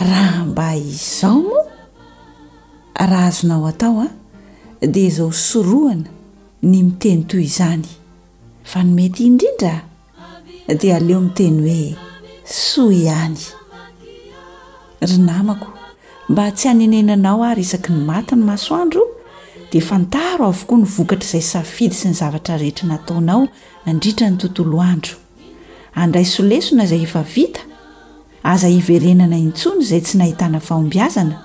Raha mba izao moa, raha azonao atao an, dia izao sorohana ny miteny toy izany, fa ny mety indrindra dia aleo miteny hoe soa ihany. Ry namako, mba tsy hanenenanao ary isaky ny maty ny masoandro, dia fantaro avokoa ny vokatr'izay safidy sy ny zavatra rehetra nataonao nandritra ny tontolo andro. Andraiso lesona izay efa vita, aza iverenana intsony izay tsy nahitana fahombiazana,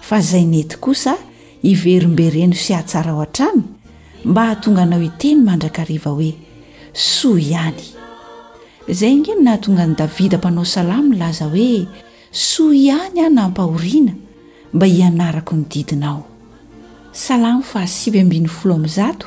fa izay nety kosa iverimbereno sy atsarao hatrany mba hahatonga anao hiteny mandrakariva hoe, Soa ihany. Izay ange no nahatonga an'i Davida mpanao salamo nilaza hoe, Soa ihany aho nampahoriana mba hianarako ny didinao. Salamo fahasivy ambin'ny folo amby zato.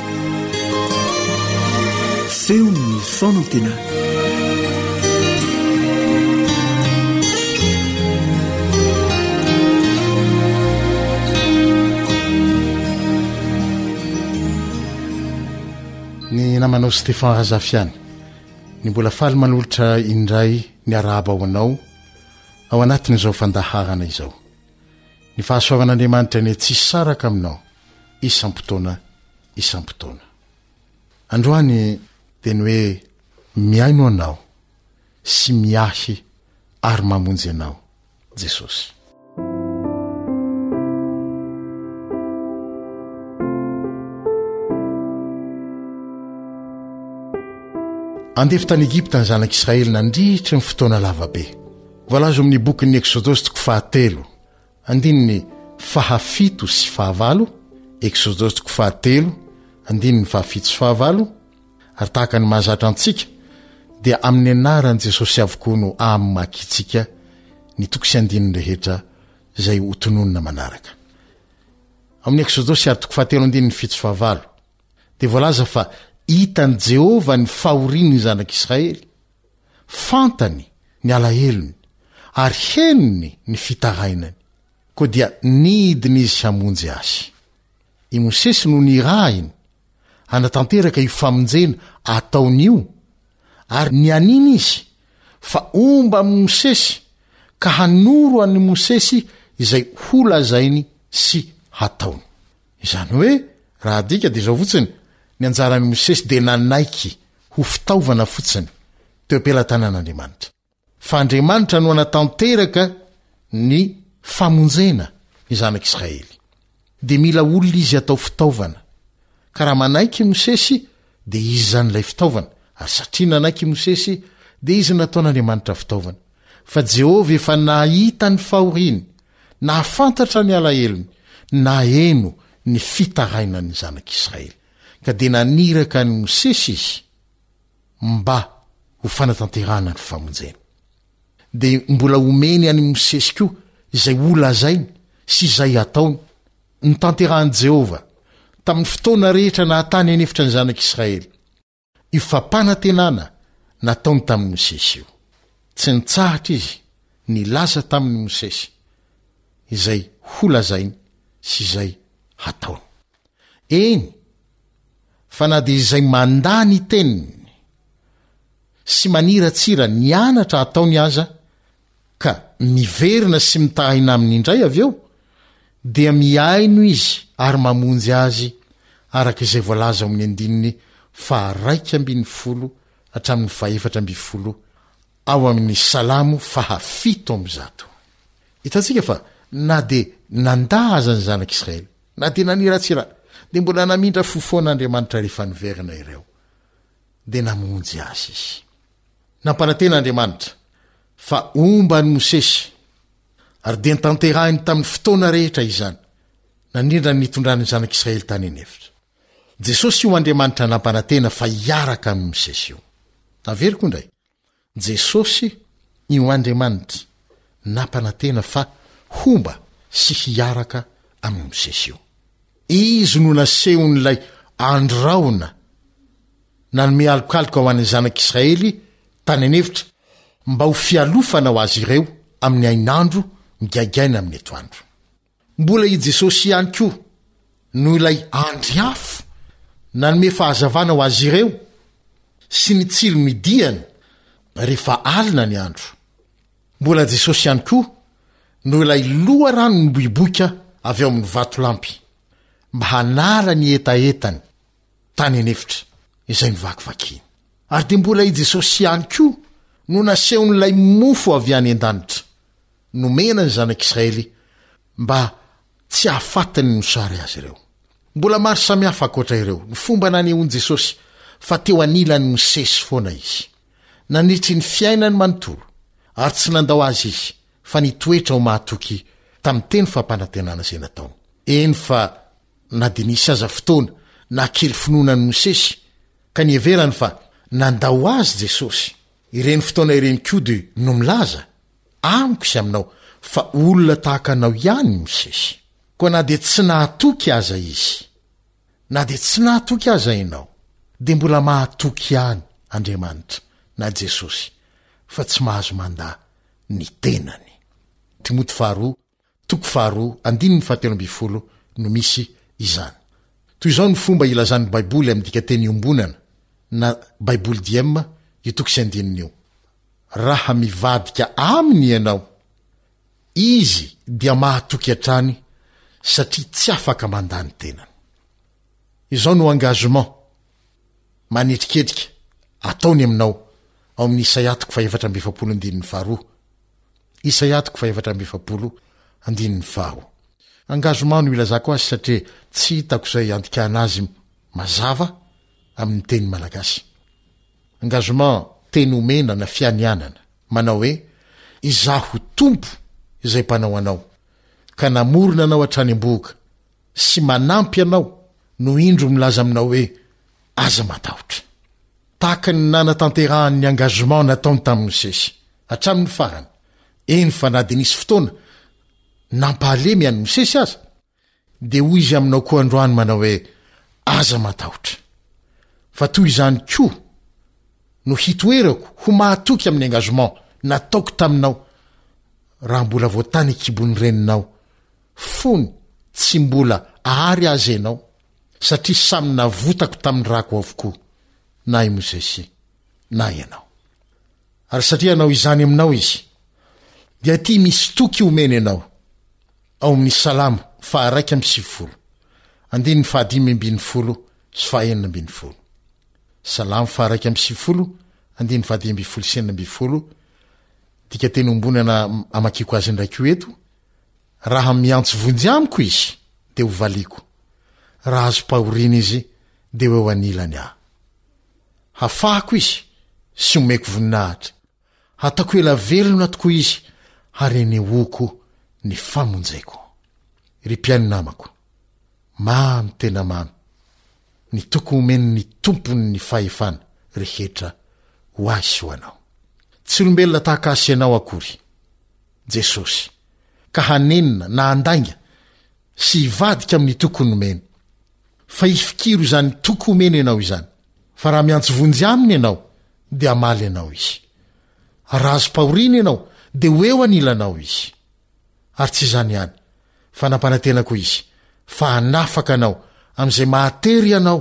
feon'ny fanantenana ny namanao stefan razafiany ny mbola faly manolotra indray ny arahaba ho anao ao anatin'izao fandaharana izao Ny fahasoavan'Andriamanitra anie tsy saraka aminao isam-potoana isam-potoana. Androany dia ny hoe mihaino anao sy miahy ary mamonjy anao Jesosy. Andevo tany Egypta ny zanak'Israely nandritry ny fotoana lavabe. Voalaza ao amin'ny bokin'ny Eksodosy toko fahatelo, andininy fahafito sy fahavalo, Eksodosy toko fahatelo, andininy fahafito sy fahavalo, ary tahaka ny mahazatra antsika, dia amin'ny anaran'i Jesosy avokoa no amakintsika ny toko sy andininy rehetra izay ho tononina manaraka. Amin'ny Eksodosy ary toko fahatelo andininy fito sy fahavalo, dia voalaza fa hitan'i Jehovah ny fahorian'ny zanak'Israely, Fantany ny alahelony ary henony ny fitarainany, koa dia nidina izy hamonjy azy. I Mosesy no nirahiny hanatanteraka io famonjena ataony io, ary nianiana izy fa homba amin'i Mosesy ka hanoro an'i Mosesy izay holazainy sy hataony. Izany hoe, raha adika dia izao fotsiny, ny anjaran'i Mosesy dia nanaiky ho fitaovana fotsiny teo am-pelatanan'Andriamanitra. Fa Andriamanitra no hanatanteraka ny famonjena ny zanak'Israely. Dia mila olona izy hatao fitaovana. Ka raha manaiky i Mosesy Dia izy izany ilay fitaovana, ary satria nanaiky i Mosesy, dia izy nataon'Andriamanitra fitaovana. Fa Jehovah efa nahita ny fahoriany, nahafantatra ny alahelony, naheno ny fitarainan'ny zanak'Israely. Ka dia naniraka an'i Mosesy izy mba ho fanatanterahana ny famonjena. Dia mbola omeny an'i Mosesy koa izay holazainy sy izay hataony notanterahin'i Jehovah tamin'ny fotoana rehetra naha-tany an'efitra ny zanak'Israely io fampanantenana nataony tamin'i Mosesy io. Tsy nitsahatra izy nilaza tamin'i Mosesy izay holazainy sy izay hataony. Eny, fa na dia izay mandà ny teniny sy maniratsira ny anatra ataony aza ka miverina sy mitahaina aminy indray avy eo, dia mihaino izy ary mamonjy azy araka izay voalaza ao amin'ny andininy faharaika ambin'ny folo hatramin'ny fahefatra ambin'ny folo ao amin'ny Salamo fahafito amby zato. Hitantsika fa na dia nandà aza ny zanak'Israely, na dia naniratsira, dia mbola namindra fo foana Andriamanitra rehefa niverina ireo, dia namonjy azy Izy. Nampanantena Andriamanitra fa homba an'i Mosesy, ary dia notanterahiny tamin'ny fotoana rehetra izany, nandrindra ny nitondrany ny Zanak'Israely tany an'efitra. Jesosy io Andriamanitra nampanantena fa hiaraka amin'i Mosesy io. Averiko indray, Jesosy io Andriamanitra nampanantena fa homba sy hiaraka amin'i Mosesy io. Izy no nasehon'ilay Andro rahona. Nanome alokaloka ho an'ny zanak'Israely tany an'efitra mba ho fialofana ho azy ireo amin'ny hainandro migaingaina amin'ny atoandro. Mbola i Jesosy ihany koa no ilay Andry Afo nanome fahazavana ho azy ireo sy ny tsilo midihany rehefa alina ny andro. Mbola Jesosy ihany koa no ilay loharano miboiboika avy ao amin'ny vatolampy mba hanala ny hetahetany. tany an'efitra izay novakivakiny. Ary dia mbola i Jesosy ihany koa no nasehon'ilay mofo avy any an-danitra, nomena ny zanak'Israely mba tsy hahafatin'ny mosary azy ireo. Mbola maro samihafa ankoatra ireo ny fomba nanehoan'i Jesosy fa teo anilan'i Mosesy foana izy. Nanitry ny fiainany manontolo, ary tsy nandao azy izy, fa nitoetra ho mahatoky tamin'ny teny fampanantenana izay nataony. Eny fa. na dia nisy aza fotoana naha kely finoana an'i Mosesy, ka niheverany fa nandao azy Jesosy. Ireny fotoana ireny koa dia no milaza, amiko sy aminao, fa olona tahaka anao ihany i Mosesy. Koa na dia tsy nahatoky aza izy, na dia tsy nahatoky aza ianao, dia mbola mahatoky ihany Andriamanitra, na Jesosy, fa tsy mahazo mandà ny tenany. Timoty faharoa, toko faharoa andininy fahatelo ambin'ny folo no misy izany. Toy izao no fomba ilazan'ny Baiboly amin'ny dikanteny iombonana na Baiboly Diem io toko sy andininy io, Raha mivadika aminy ianao, izy dia mahatoky hatrany satria tsy afaka mandà ny tenany. Izao no engagement manetriketrika ataony aminao ao amin'ny Isaia toko fahefatra amby efapolo andininy faharoa, Isaia toko fahefatra amby efapolo, andininy faha. Engagement no ilazako azy satria tsy hitako izay iantikana azy mazava amin'ny teny malagasy. Engagement teny omena na fianianana, manao hoe, Izaho Tompo izay mpanao anao, ka namorona anao hatrany am-bohoka, sy manampy anao no indro milaza aminao hoe, Aza matahotra. Tahaka ny nanatanterahany ny engagement nataony tamin'ny Mosesy, hatramin'ny farany, eny fa na dia nisy fotoana nampahalemy an'i Mosesy aza, dia hoy Izy aminao koa androany manao hoe, Aza matahotra. Fa toy izany koa no hitoerako ho mahatoky amin'ny engagement nataoko taminao raha mbola vao tany an-kibon'ny reninao fony tsy mbola ary aza ianao. satria samy navotako tamin'ny rako avokoa, na i Mosesy, na ianao. Ary satria hanao izany aminao izy, dia ity misy toky omeny anao, ao amin'ny Salamo faharaika amby sivifolo, andininy fahadimy ambin'ny folo sy fahenina ambin'ny folo. Salamo faharaika amby sivifolo, andininy fahadimy ambin'ny folo sy enina ambin'ny folo, dika teny ombonana amakiko azy indray koa eto, Raha miantso vonjy amiko izy, dia hovaliako, raha azom-pahoriana izy, dia ho eo anilany aho. Hafahako izy sy homeko voninahitra, hataoko ela velona tokoa izy ary anehoako ny famonjeko. Ry mpihaino namako, mamy tena mamy ny toky homen'ny Tompon'ny fahefana rehetra ho ahy sy ho anao. Tsy olombelona tahaka ahy sy ianao akory Jesosy, ka hanenina na handainga sy hivadika amin'ny toky nomeny. Fa hifikiro izany toky omeny ianao izany, fa raha miantso vonjy Aminy ianao, dia hamaly anao Izy. Raha azom-pahoriana ianao, dia ho eo anilanao Izy. Ary tsy izany ihany, fa nampanantena koa Izy fa hanafaka anao amin'izay mahatery anao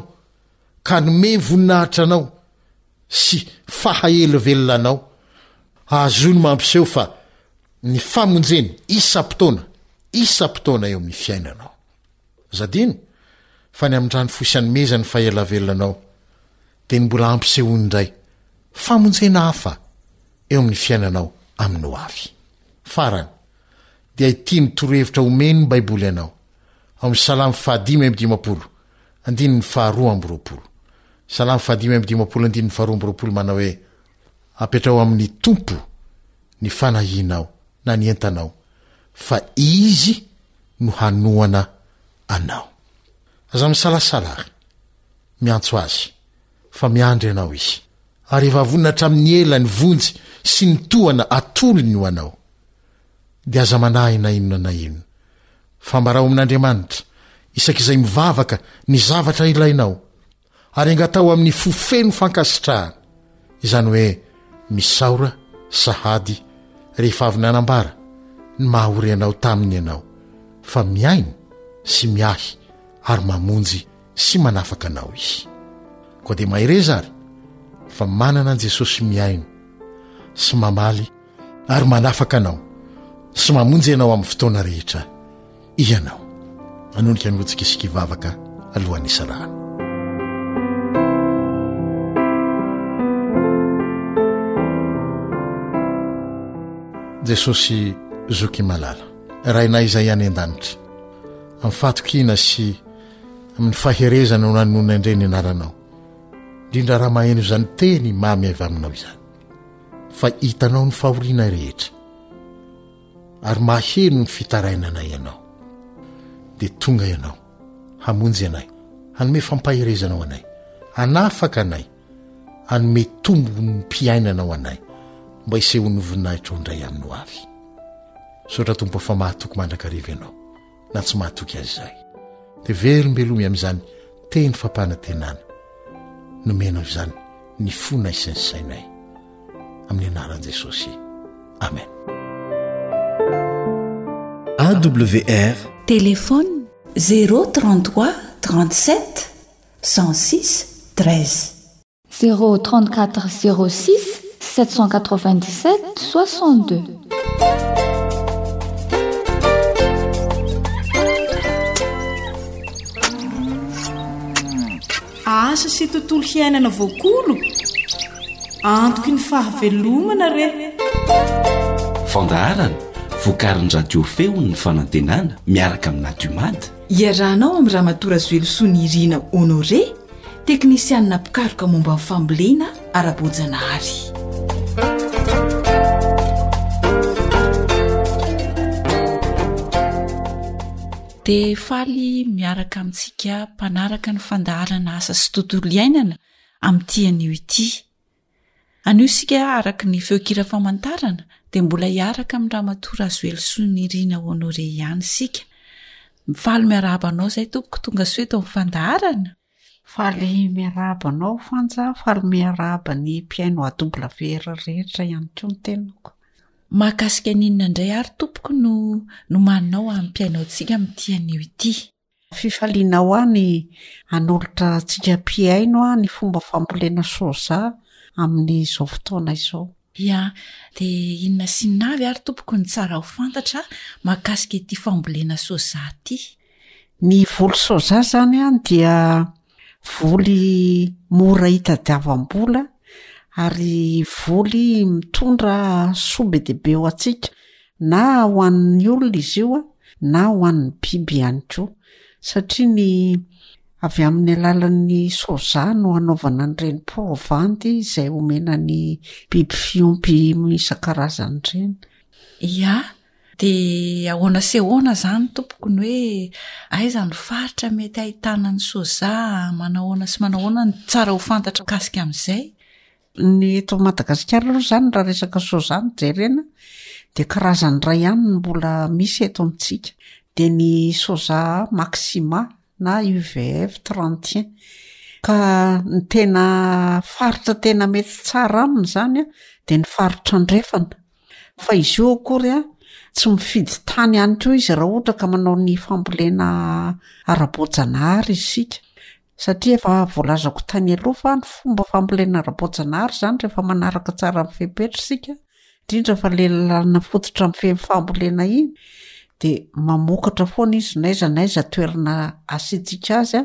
ka hanome voninahitra anao, sy fahaelovelolanao azony mampiseho fa ny famonjeny isam-potoana isam-potoana eo amin'ny fiainanao. Aza adino fa ny amin-drano fosy anomezan'ny fahaelavelolanao dia ny mbola hampisehoany indray famonjena hafa eo amin'ny fiainanao amin'ny hoavy. Farany, dia ity ny torohevitra omeny ny Baiboly anao, ao amin'ny Salamo fahadimy amby dimampolo, andininy faharoa amby roapolo. Salamo fahadimy amby dimampolo andininy faharoa amby roapolo manao hoe, Apetraho amin'ny Tompo ny fanahianao na ny entanao, fa Izy no hanohana anao. Aza misalasala ary miantso Azy, fa miandry anao Izy. Ary efa vonona hatramin'ny ela ny vonjy sy ny tohana atolony ho anao. Dia aza manahy na inona na inona. Fambaraho amin'Andriamanitra, isak'izay mivavaka, ny zavatra ilainao, ary angataho amin'ny fo feno fankasitrahana, izany hoe misaora sahady rehefa avy nanambara ny maha-ory anao taminy ianao, fa mihaino sy miahy ary mamonjy sy manafaka anao Izy. Koa dia mahereza ary, fa manana an'i Jesosy mihaino sy mamaly ary manafaka anao sy mamonjy anao amin'ny fotoana rehetra ianao anonika ny otsika isika hivavaka alohan'ny isarahana jesosy zoky malala rainay izay any an-danitra amin'ny fatokiana sy amin'ny faherezana ho nanonandre ny anaranao indrindra raha maheno izany teny mamy avy aminao izany fa hitanao ny fahorianay rehetra ary maheno ny fitarainanay ianao dia tonga ianao hamonjy anay hanome fampaherezana ho anay hanafaka anay hanome tombony mpiainana ho anay mba hisehoan'ny voninahitrao indray amin'ny ho avy sotra tompo fa mahatoky mandrakariva ianao na tsy mahatoky azy izany dia velombelomy amin'izany teny fampanantenana nomenao izany ny fonay sy ny sainay amin'ny anaran'i jesosy amen awr téléphone 033 37 16 13 Zéro trente quatre zéro six sept cent quatre vingt dix sept soixante deux. asa sy tontolo hiainana voakolo antoky ny fahavelomana re fandaharana vokarin'ny radio feon'ny fanantenana miaraka amin'ny natiomady Iarahanao amin'i Ramatoa Razoelosoa Nirina Honoré, teknisianina mpikaroka momba ny fambolena ara-boajanahary. Dia faly miaraka amintsika mpanaraka ny fandaharana Asa sy Tontolo Iainana amin'ity anio ity. Anio isika araka ny feonkira famantarana dia mbola hiaraka amin'ny Ramatoa Razoelisoa Nirina Honoré ihany isika. Mifaly miarahaba anao izay tompoko tonga soa eto amin'ny fandaharana. Faly miarahaba anao Fanja, faly miarahaba ny mpihaino AWR rehetra ihany koa ny tenako. Mahakasika an'inona indray ary tompoko no nomaninao hampihaino antsika amin'ity anio ity? Fifaliana ho ahy ny hanolotra antsika mpihaino ny fomba fambolena soja amin'izao fotoana izao. Ya, dia inona sy inona avy ary tompoko no tsara ho fantatra mahakasika ity fambolena soja ity? Ny voly soja izany dia Voly mora hitadiavam-bola ary voly mitondra soa be dia be ho antsika na ho an'ny olona izy io na ho an'ny biby ihany koa satria ny avy amin'ny alalan'ny soja no hanaovana an'ireny provanty izay omena ny biby fiompy isan-karazany ireny. Ia, Dia ahoana sy ahoana izany tompoko ny hoe aiza ny faritra mety ahitana ny soja, manahoana sy manahoana no tsara ho fantatra mikasika amin'izay? Ny eto Madagasikara aloha izany raha resaka soja no jerena dia karazany iray ihany no mbola misy eto amintsika dia ny soja maxima na UVF 31 ka ny tena faritra tena mety tsara aminy izany dia ny faritra andrefana Fa izy io akory a, tsy mifidy tany ihany koa izy raha ohatra ka manao ny fambolena ara-boajanahary isika. Satria efa voalazako tany aloha fa ny fomba fambolena ara-boajanahary izany rehefa manaraka tsara ny fepetra isika, indrindra fa ilay lalana fototra mifehy ny fambolena iny dia mamokatra foana izy n'aiza n'aiza toerana asiantsika azy a.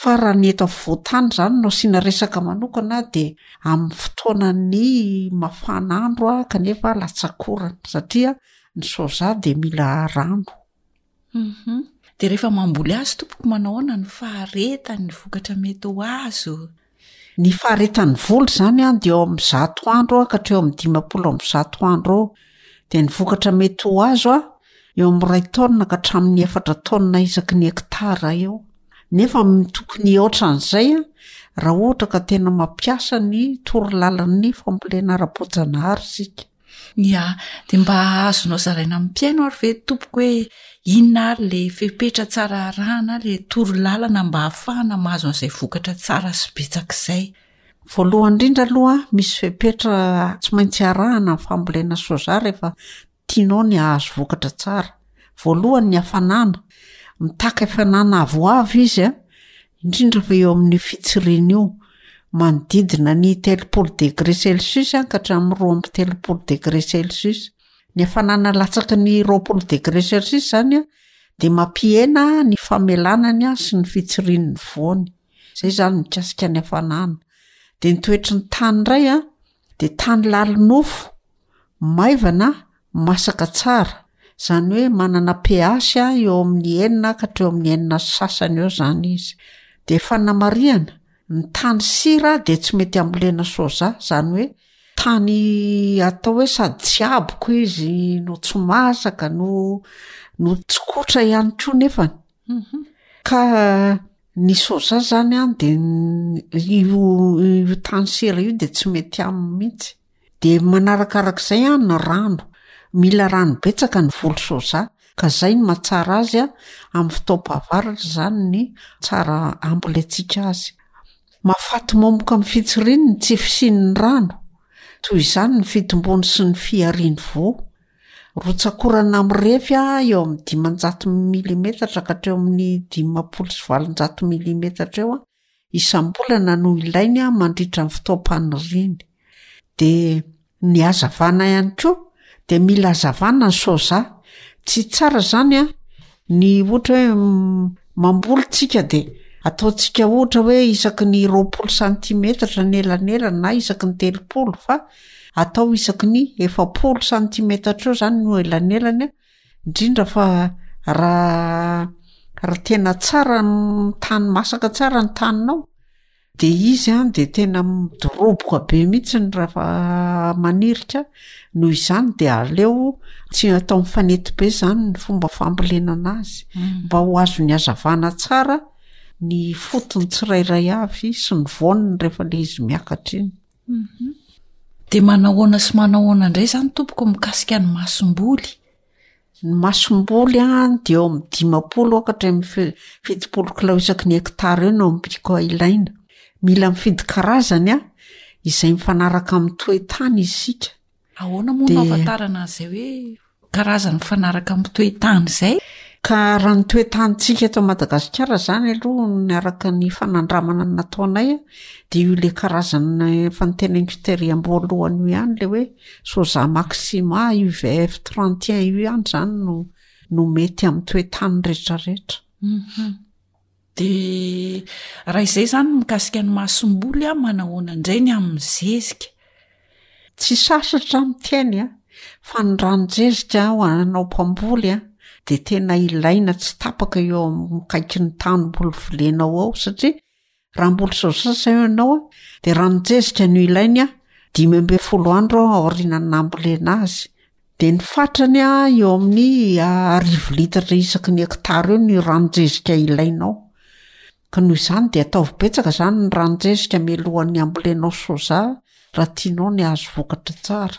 Fa raha ny eto afovoan-tany izany no asiana resaka manokana dia amin'ny fotoanan'ny mafana andro kanefa latsakorana satria ny soja dia mila rano. Dia rehefa mamboly azy tompoko manao ahoana ny faharetan'ny vokatra mety ho azo? Ny faharetan'ny voly izany dia eo amin'ny zato andro ka hatreo amin'ny dimampolo amby zato andro eo, dia ny vokatra mety ho azo eo amin'ny iray taonina ka hatramin'ny efatra taonina isaky ny hektara eo. Nefa tokony hihoatra an'izay raha ohatra ka tena mampiasa ny torolalany fambolena ara-boajanahary isika. Ia, dia mba azonao zaraina amin'ny mpihaino ary ve tompoko hoe inona ary ilay fepetra tsara arahana, ilay toro lalana mba hahafahana mahazo an'izay vokatra tsara sy betsaka izay? Voalohany indrindra aloha misy fepetra tsy maintsy arahana ny fambolena soja rehefa tianao ny hahazo vokatra tsara. voalohany ny hafanana mitaka hafanana avoavo izy a indrindra fa eo amin'io fitsirina io manodidina ny telopolo degré celsius ka hatramin'ny roa amby telopolo degré celsius ny hafanana latsaky ny roapolo degré celsius izany a dia mampihena ny famelanany a sy ny fitsirian'ny voany izay izany mikasika ny hafanana dia ny toetry ny tany indray a dia tany lalin-nofo, maivana, masaka tsara, izany hoe manana pH eo amin'ny enina ka hatreo amin'ny enina sy sasany eo izany izy. Dia fanamarihana, ny tany sira dia tsy mety hambolena soja, izany hoe tany atao hoe sady tsy haboko izy no tsy masaka no no tsikotra ihany koa nefany. Ka ny soja izany an dia io io tany sera io dia tsy mety aminy mihitsy. Dia manarakaraka izay an ny rano. Mila rano betsaka ny voly soja ka izay no mahatsara azy an amin'ny fotoam-pahavaratra izany ny tsara hambolentsika azy. Mahafaty momoka amin'ny fitsiriny ny tsy fisian'ny rano. Toy izany ny fitomboany sy ny fihariany voa. Rotsakorana mirefy eo amin'ny dimanjato milimetatra ka hatreo amin'ny dimampolo sy valonjato milimetatra eo isam-bolana no ilainy mandritra ny fotoam-paniriany. Dia ny hazavana ihany koa dia mila hazavana ny soja. Tsy tsara izany Ny ohatra hoe mamboly tsika de ataontsika ohatra hoe isaky ny roapolo santimetatra ny elanelany na isaky ny telopolo fa atao isaky ny efapolo santimetatra eo zany no elanelany a, indrindra fa raha raha tena tsara ny tany masaka tsara ny taninao. De izy a de tena midoroboka be mihitsy ny raha manirika, noho izany de aleo tsy atao mifanety be zany ny fomba fambolena anazy mba ho azon'ny hazavana tsara ny fotony tsirairay avy sy ny voany rehefa le izy miakatra iny. De manao ahoana sy manao ahoana indray zany tompoko mikasika ny masomboly? Ny masomboly dia eo amin'ny dimampolo ka hatramin'ny fitopolo kilao isaky ny hektara eo no amim-poko ilaina. Mila mifidy karazany izay mifanaraka amin'ny toe-tany isika. Ahoana moa no ahafantarana an'izay hoe karazany mifanaraka amin'ny toe-tany izay? Ka raha ny toe-tanintsika eto Madagasikara izany aloha ny araka ny fanandramana nataonay dia io ilay karazana efa notenenin'iko tery am-boalohany io ihany ilay hoe Soja maxima UVF 31 io ihany izany no no mety amin'ny toetany rehetra rehetra. Mhm. Dia raha izay izany mikasika ny masom-boly a manahoana indray ny amin'ny zezika? Tsy sasatra miteny a fa ny ranon-jezika ho anao mpamboly a dia tena ilaina tsy tapaka eo amin'ny kaiky ny tanimboly volenao ao satria Raha mbola izao sasa eo ianao a, dia raha nijezika ny ho ilainy a, dimy ambin'ny folo andro aorianan'ny nambolena azy, dia ny fatrany a eo amin'ny arivo litre isaky ny hekitara eo ny ranon-jezika ilainao. Ka noho izany dia ataovy betsaka izany ny ranon-jezika mialohan'ny hambolenao soja raha tianao ny hahazo vokatra tsara.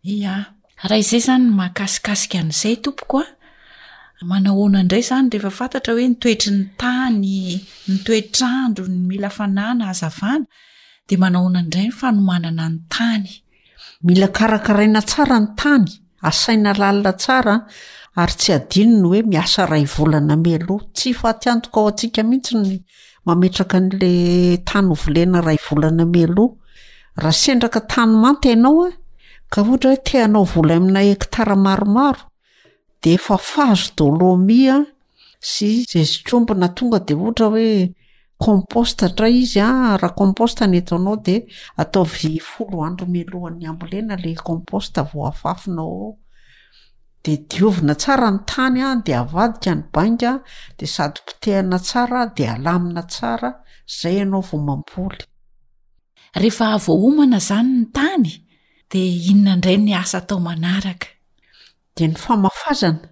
Ia. Raha izay izany no mahakasikasika an'izay tompoko a! Manahoana indray izany rehefa fantatra hoe ny toetry ny tany, ny toetr'andro no mila fanàna, hazavana, dia manahoana indray ny fanomanana ny tany? Mila karakaraina tsara ny tany, asaina lalina tsara ary tsy adino ny hoe miasa iray volana mialoha. Tsy fatiantoka ho antsika mihitsy ny mametraka an'ilay tany ho volena iray volana mialoha. Raha sendraka tany manta ianao a, ka ohatra hoe te hanao vola aminà hekitara maromaro, dia efa phase de loamy a sy zezik'ombina tonga dia ohatra hoe compost indray izy a, raha compost no ataonao dia ataovy folo andro mialohan'ny hambolena ilay compost vao afafina ao. de diovina tsara ny tany a, de avadika ny bainga a, de sady potehina tsara a, de alamina tsara, zay ianao vao mamboly. Rehefa voaomana izany ny tany, dia inona indray ny asa atao manaraka? Dia ny famafazana.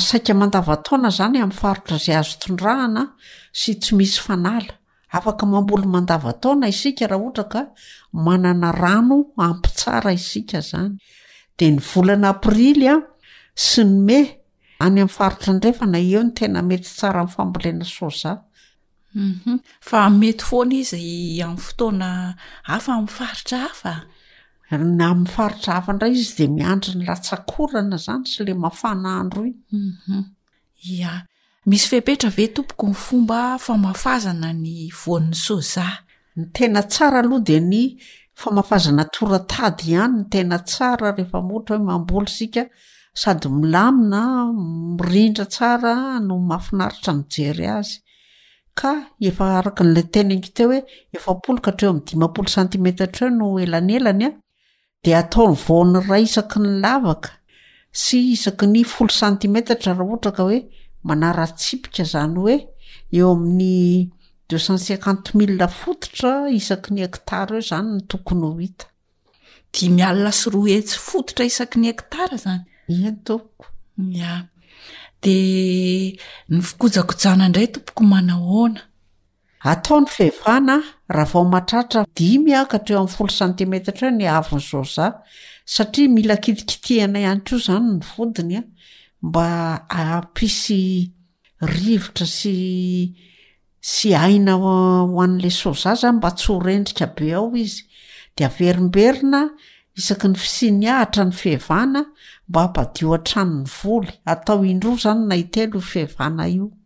Saika mandavan-taona izany amin'ny faritra izay azo tondrahana sy tsy misy fanala. Afaka mamboly mandavantaona isika raha ohatra ka manana rano ampy tsara isika izany. Dia ny volana aprily sy ny mey any amin'ny faritra andrefana eo no tena mety tsara amin'ny fambolena soja. Fa mety foana izy amin'ny fotoana hafa amin'ny faritra hafa? Ny amin'ny faritra hafa indray izy dia miandry ny latsakorana izany sy ilay mafana andro iny. Ia, misy fepetra ve tompoko ny fomba famafazana ny voan'ny soja? Ny tena tsara aloha dia ny famafazana tora-tady ihany no tena tsara rehefa ohatra hoe mamboly isika, sady milamina, mirindra tsara no mahafinaritra ny mijery azy. Ka efa araka an'ilay teneniko teo hoe efapolo ka hatreo amin'ny dimampolo santimetatra eo no elanelany dia ataony vao ny iray isaky ny lavaka sy isaky ny folo santimetatra raha ohatra ka hoe manara-tsipika izany hoe eo amin'ny deux cent cinquante milles fototra isaky ny hectare eo izany no tokony ho hita. Dimy alina sy roa hetsy fototra isaky ny hectare izany? Eny tompoko. Ya. Dia ny fikojakojana indray tompoko manahoana? Atao ny fihevana, raha vao mahatratra dimy ka hatreo amin'ny folo santimetatra eo ny haavon'ny soja, satria mila kitikitihana ihany koa izany ny vodiny mba hampisy rivotra sy sy aina ho an'ilay soja izany mba tsy ho rendrika be ao izy. Dia averimberina isaky ny fisian'ny ahitra ny fihevana mba hampadio hatrany ny voly. Atao indroa izany na intelo io fihevana io.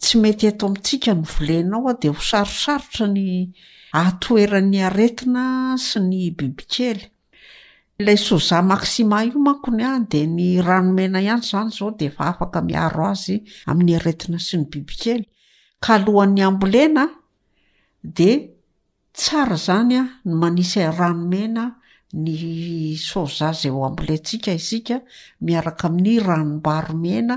Tsy mety eto amintsika ny volenao aho dia ho sarosarotra ny ahatoheran'ny aretina sy ny bibikely. Ilay Soja Maxima io manko ny ahy dia ny rano mena ihany izany izao dia efa afaka miaro azy amin'ny aretina sy ny bibikely ka alohan'ny hambolena dia Tsara zany a ny manisy rano mena ny soja zay ho ambolentsika isika miaraka amin'ny ranom-bary mena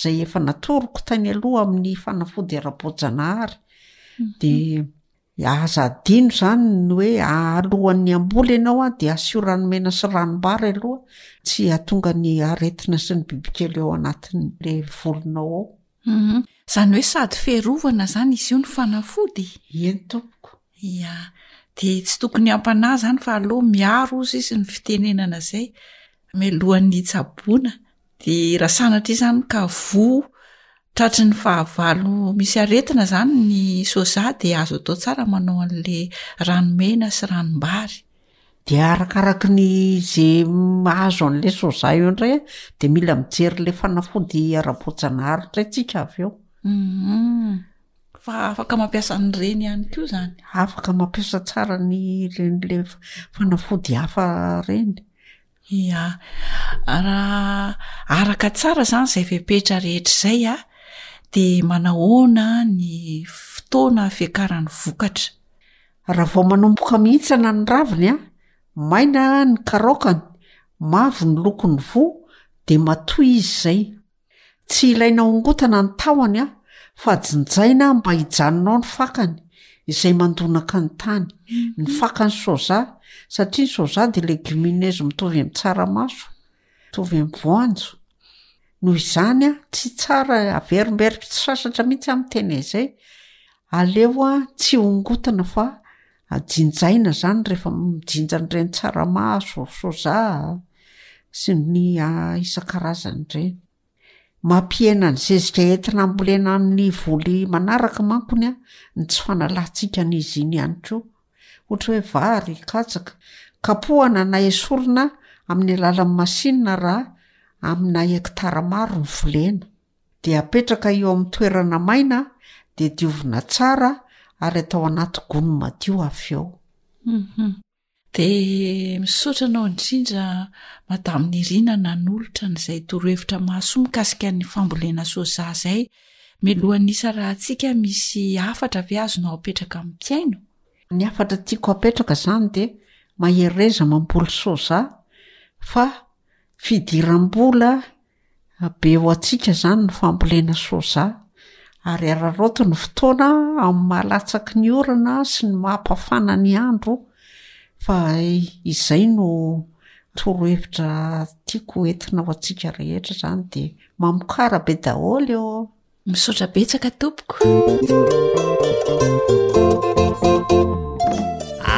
zay efa natoroko tany aloha amin'ny fanafody ara-boajanahary de aza adino zany ny hoe alohan'ny hamboly ianao a de asio rano mena sy ranom-bary aloha tsy atonga ny aretina sy ny bibikely ao anatin'le volonao ao. Humm. Izany hoe sady fiarovana izany izy io no fanafody? Eny tompoko. Ia. Dia tsy tokony hampanahy izany fa aleo miaro hozy izy ny fitenenana izay mialohan'ny hitsaboana. Dia raha sanatria izany ka voa tratry ny fahavalo misy aretina izany ny soja dia azo atao tsara manao an'ilay ranomena sy ranom-bary. De arakaraky ny ze mahazo an'le soja eo ndray a, de mila mijery le fanafody ara-boajanahary ndray tsika avy eo. Fa afaka mampiasa an'ireny ihany koa zany? Afaka mampiasa tsara ny ireny le fanafody hafa ireny. Ia. Raha araka tsara izany izay fepetra rehetra izay dia manahoana ny fotoana fiakaran'ny vokatra? Raha vao manomboka mihintsana ny raviny, maina ny karaokany, mavo ny lokon'ny voa dia matoy izy izay. Tsy ilaina hongotana ny tahony an, fa jinjaina mba hijanona ao ny fakany izay mandonaka ny tany. Ny fakan'ny soja, satria ny soja dia legumineuse mitovy amin'ny tsaramaso, mitovy amin'ny voanjo. Noho izany an, tsy tsara, averimberiko tsy sasatra mihitsy aho miteny an'izay, aleo an tsy hongotina fa Ajinjaina izany rehefa mijinja an'ireny tsaramaso, soja sy ny isan-karazany ireny. Mampihena ny zezika entina hambolena amin'ny voly manaraka manko ny tsy fanalantsika an'izy iny ihany koa. Ohatra hoe vary, katsaka. Kapohana na esorina amin'ny alalan'ny masinina raha amina hektara maro ny volena. dia apetraka eo amin'ny toerana maina dia diovina tsara ary atao anaty gony madio avy eo. Mhm. Dia misaotra anao indrindra Madame Nirina nanolotra an'izay torohevitra mahasoa mikasika ny fambolena soja izay. Mialohan'ny hisarahantsika misy hafatra ve azonao apetraka ampihaino? Ny hafatra tiako hapetraka izany dia mahereza mamboly soja fa Fidiram-bola be ho antsika izany ny fambolena soja ary araraoty ny fotoana amin'ny maha latsaky ny orana sy ny maha mpafana ny andro fa izay no torohevitra tiako ho entina ho antsika rehetra izany dia mamokara be daholo eo misaotra betsaka tompoko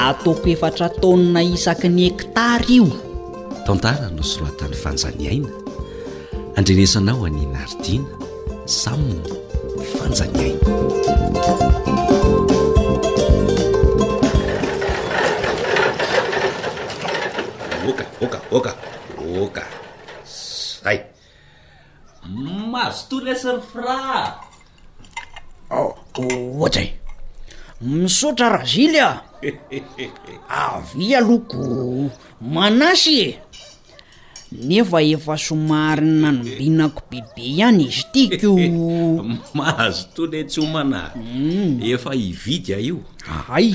atoko efatra taonina isaky ny hektary io tantara no soratany fanjaniaina andrenesanao any naridiana samony fanjaniaina oka oka oka oka zay Mazotoa lesy ry Fra a! Ohatra e! Misaotra Razily a! Avia aloha ko manasy e! Nefa efa somary nanombinako bebe ihany izy ity ko! Mazotoa letsy homana a! Efa hividy aho io! Hay!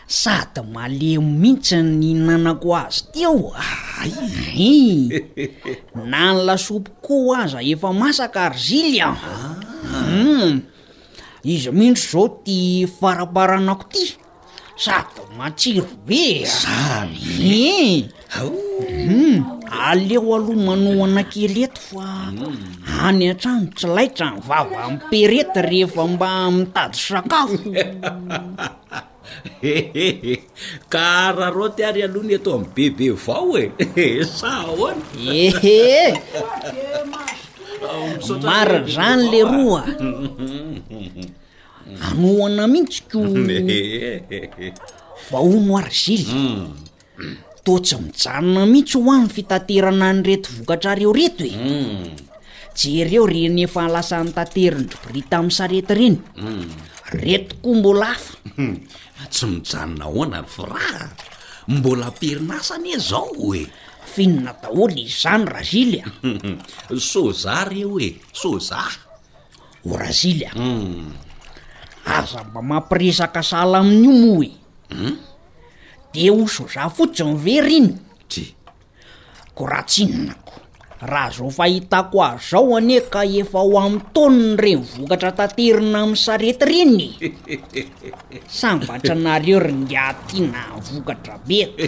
Sady malemy mintsy ny ihinanako azy teo aii! Na ny lasopy koa aza efa masaka ry zily a! Humm! Izy mintsy zao ty faraparanako ty! Sady matsiro be a! Zany ee! Aleo aloha manohana kely eto fa any an-trano tsy laitra ny vava miperety rehefa mba mitady sakafo! Hehehe! Ka hararaoty ary aloha ny eto amin'ny bebe vao e! Sa ahoana? Ehehe! Marina izany leroa a! Anohana mihitsy ko! Ehehe! Vao hono ary zila! Toa tsy mijanona mihitsy ho an'ny fitaterana an'ireto vokatrareo reto e hmm. jereo reny efa lasa nitaterindry brita amin'ny sarety reny hmm. reto koa mbola afa hmm. tsy mijanona hoana ry fira mbola perinasa anie zao e finina daholo izany razily a soza reo e soza o razily a aza mba mampiresaka sahala amin'io moa e Hum? Dia ho soja fotsiny ve ry iny? Tsia. Ko raha tsinonako, raha zao fahitako azy zao anie ka efa ho amin'ny taoniny ireny vokatra taterina amin'ny sarety ireny e. Sambatra anareo ry ngiahy tiana vokatra be ko.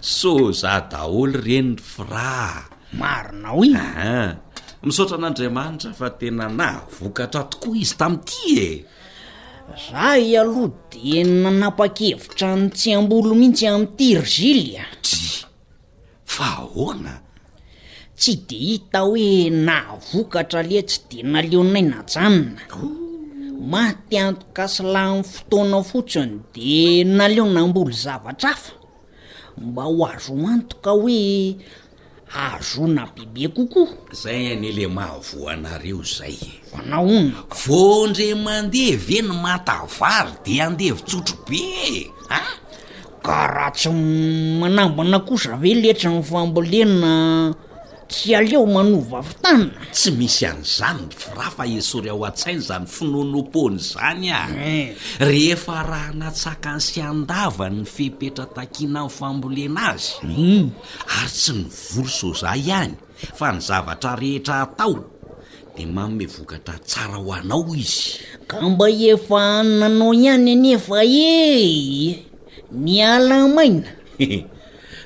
Soja daholo ireny ry fra. Marina hoy. Ah, misaotra an'Andriamanitra fa tena nahavokatra tokoa izy tamin'ity e. Zahay aloha dia nanapa-kevitra ny tsy hamboly mihitsy amin'ity ry Zily a! Dry! Fa ahoana? Tsy dia hita hoe nahavokatra letsy dia naleonay najanona. Maty antoka sy lany fotoana fotsiny dia naleo namboly zavatra hafa mba ho azo antoka hoe Hahazoana bebe kokoa. Zay anie le mahavoa anareo zay e! Manahoana ka? Vao ndre mandeha ve ny mata vary de andevo tsotro be e! Ka raha tsy manambana kosa ve letra ny fambolena tsy aleo manova fitana? Tsy misy an'izany ry Fra fa esory ao an-tsaina izany finoanoam-poana izany a! Rehefa arahana tsakany sy andavany ny fepetra takiana amin'ny fambolena azy, Ary tsy ny voly soja ihany, fa ny zavatra rehetra atao, dia manome vokatra tsara ho anao izy. Ka mba efa haninanao ihany anefa ee! Niala maina!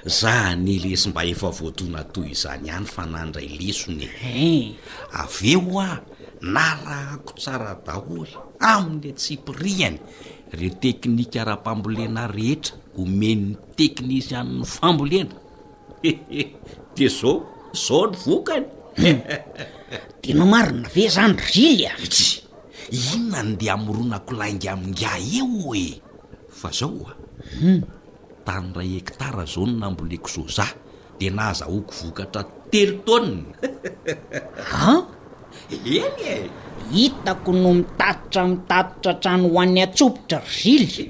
Za anie lesy mba efa voadona toy izany ihany fa nandray lesona e! Avy eo hoa narahako tsara daholo amin'ny antsipiriany ireo teknika ara-pambolena rehetra omen'ny. teknisianin'ny fambolena de zao zao ny vokany tena marina ve zany ry a itsy inona ny ndeha amoronako lainga amin'inga eo e fa zao a tany ray hekitara zao no namboleko soja dia nahazahoako vokatra telo taonina. An? Eny e! Hitako no mitatitra mitatitra hatrany ho an'i Antsopitra ry Zily.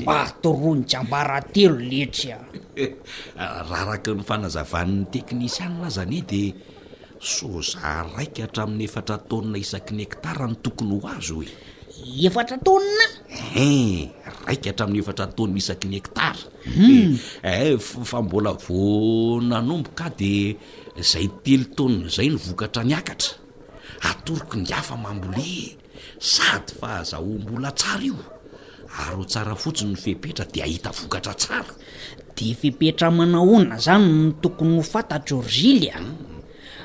Mba atoroy ny tsiambaratelo letry a! Araka ny fanazavan'ny teknisianina aza anie dia Soja raika hatramin'ny efatra taonina isaky ny hektara no tokony ho azo e! Efatra taonina? Hein, raika hatramin'ny efatra taonina isaky ny hektara. Hum. Eh, eh, fa mbola vao nanomboka dia izay telo taonina izay no vokatra niakatra. Atoroko ny hafa mambolea e! Sady fa azahoam-bola tsara io. Aro tsara fotsiny ny fepetra dia hahita vokatra tsara. Dia fepetra manahoana izany no tokony ho fantatro ry Zily a?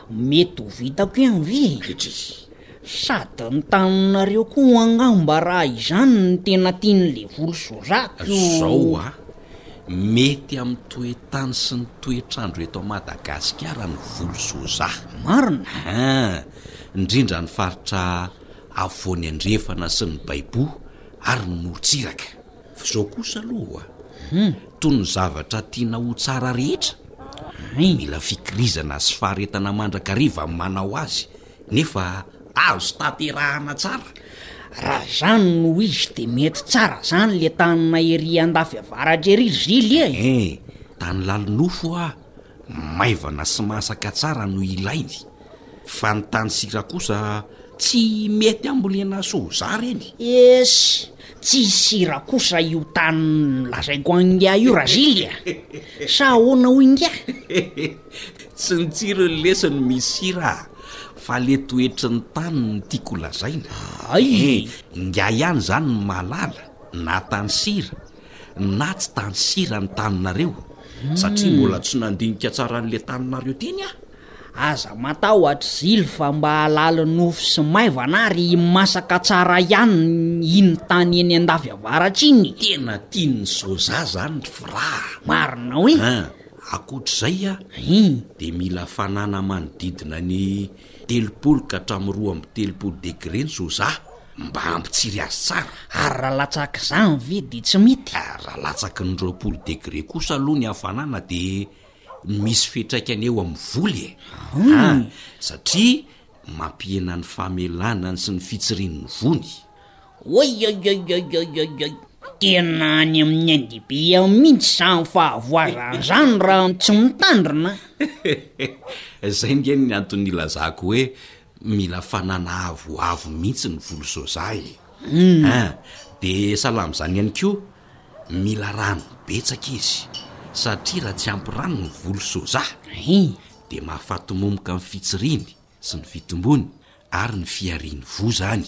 Mety ho vitako ihany ve? Hedrizy. Sady ny tananareo koa angamba raha izany no tena tian'ilay voly soja ko. Izao a, mety amin'ny toe-tany sy ny toetr'andro eto Madagasikara ny voly soja. Marina? An! indrindra ny faritra Afovoany Andrefana sy ny Baibo ary ny morontsiraka. Fa izao kosa aloha, toy ny zavatra tiana ho tsara rehetra, mila fikirizana sy faharetana mandrakariva ny manao azy, nefa azo tanterahana tsara. Raha izany no izy dia mety tsara izany ilay tany na ery andafy avaratra ery, Zily e! Ee, tany lalin-nofo ah! maivana sy masaka tsara no ilainy, fa ny tany sira kosa tsy mety hambolena soja reny. Esy, tsy sira kosa io tany nolazaiko an'ingahy io Razily a! Sa ahoana hoy ingahy? Tsy ny tsiro ny lesony misy sira a! Fa le toetry ny tany no tiako ho lazaina. Hay! Ingahy ihany izany no mahalala, na tany sira, na tsy tany sira ny taninareo satria mbola tsy nandinika tsara an'ilay taninareo teny aho. Aza matahotra Zily fa mba halaly nofo sy maivana ary masaka tsara ihany iny tany eny Andafy Avaratra iny. Tena tian'ny soja zany ry Fra a! Marina hoe? A! Ankoatr'izay a, dia mila fanana manodidina ny telopolo ka hatramin'ny roa amby telopolo degre ny soja mba hampitsiry azy tsara. Ary raha latsak'izany ve dia tsy mety? Eh, raha latsaky ny roapolo degre kosa aloha ny hafanana dia misy fiatraikany eo amin'ny voly e! Ah, satria mampihena ny famelanany sy ny fitsirian'ny voly. Oioioioioioioioi! Tena any amin'ny NDB ao mihitsy izany fahavoazana izany raha tsy mitandrina a! Izay ange ny antony nilazako hoe Mila fanana avo avo mihitsy ny volo soja e. Hum. Hein. De sahala amin'izany ihany koa, mila rano betsaka izy. Satria raha tsy ampy rano ny volo soja, Hein. dia mahafatomomoka ny fitsiriany sy ny fitombony ary ny fihariany voa izany.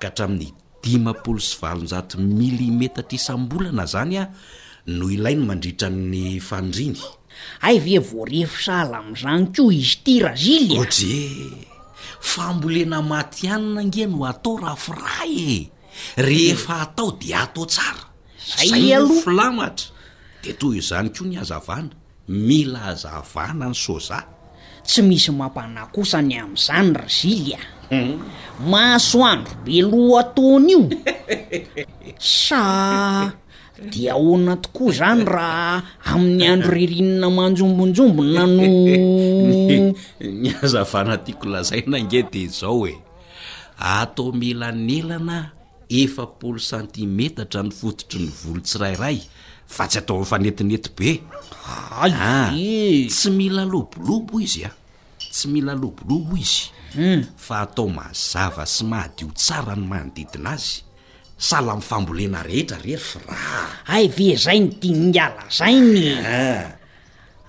ka hatramin'ny dimampolo sy valonjato milimetatra isam-bolana izany no ilainy mandritra ny fandriany. Hay ve voarefotra sahala amin'izany koa izy ity Razily a! Oje! Fambolena matihanina ange no atao Rafirahy e! Rehefa atao dia atao tsara! Izay no filamatra! Dia toy izany koa ny hazavana. Mila azavana ny soja. Tsy misy mampanahy kosa ny amin'izany ry zily a! Masoandro be lohataona io! Sa dia ahoana tokoa izany raha amin'ny andro ririnina manjombonjombona no. Ny hazavana tiako lazaina ange dia izao e! Ato am elanelana Efapolo santimetatra ny fototry ny volo tsirairay fa tsy ataovy mifanetinety be. Hay ah, ee. Tsy mila lobolobo izy a. Tsy mila lobolobo izy Hum. fa atao mazava sy madio tsara ny manodidina azy. Sahala amin'ny fambolena rehetra re fraa. Hay ve izay no tian'ingahy lazaina e. Ah.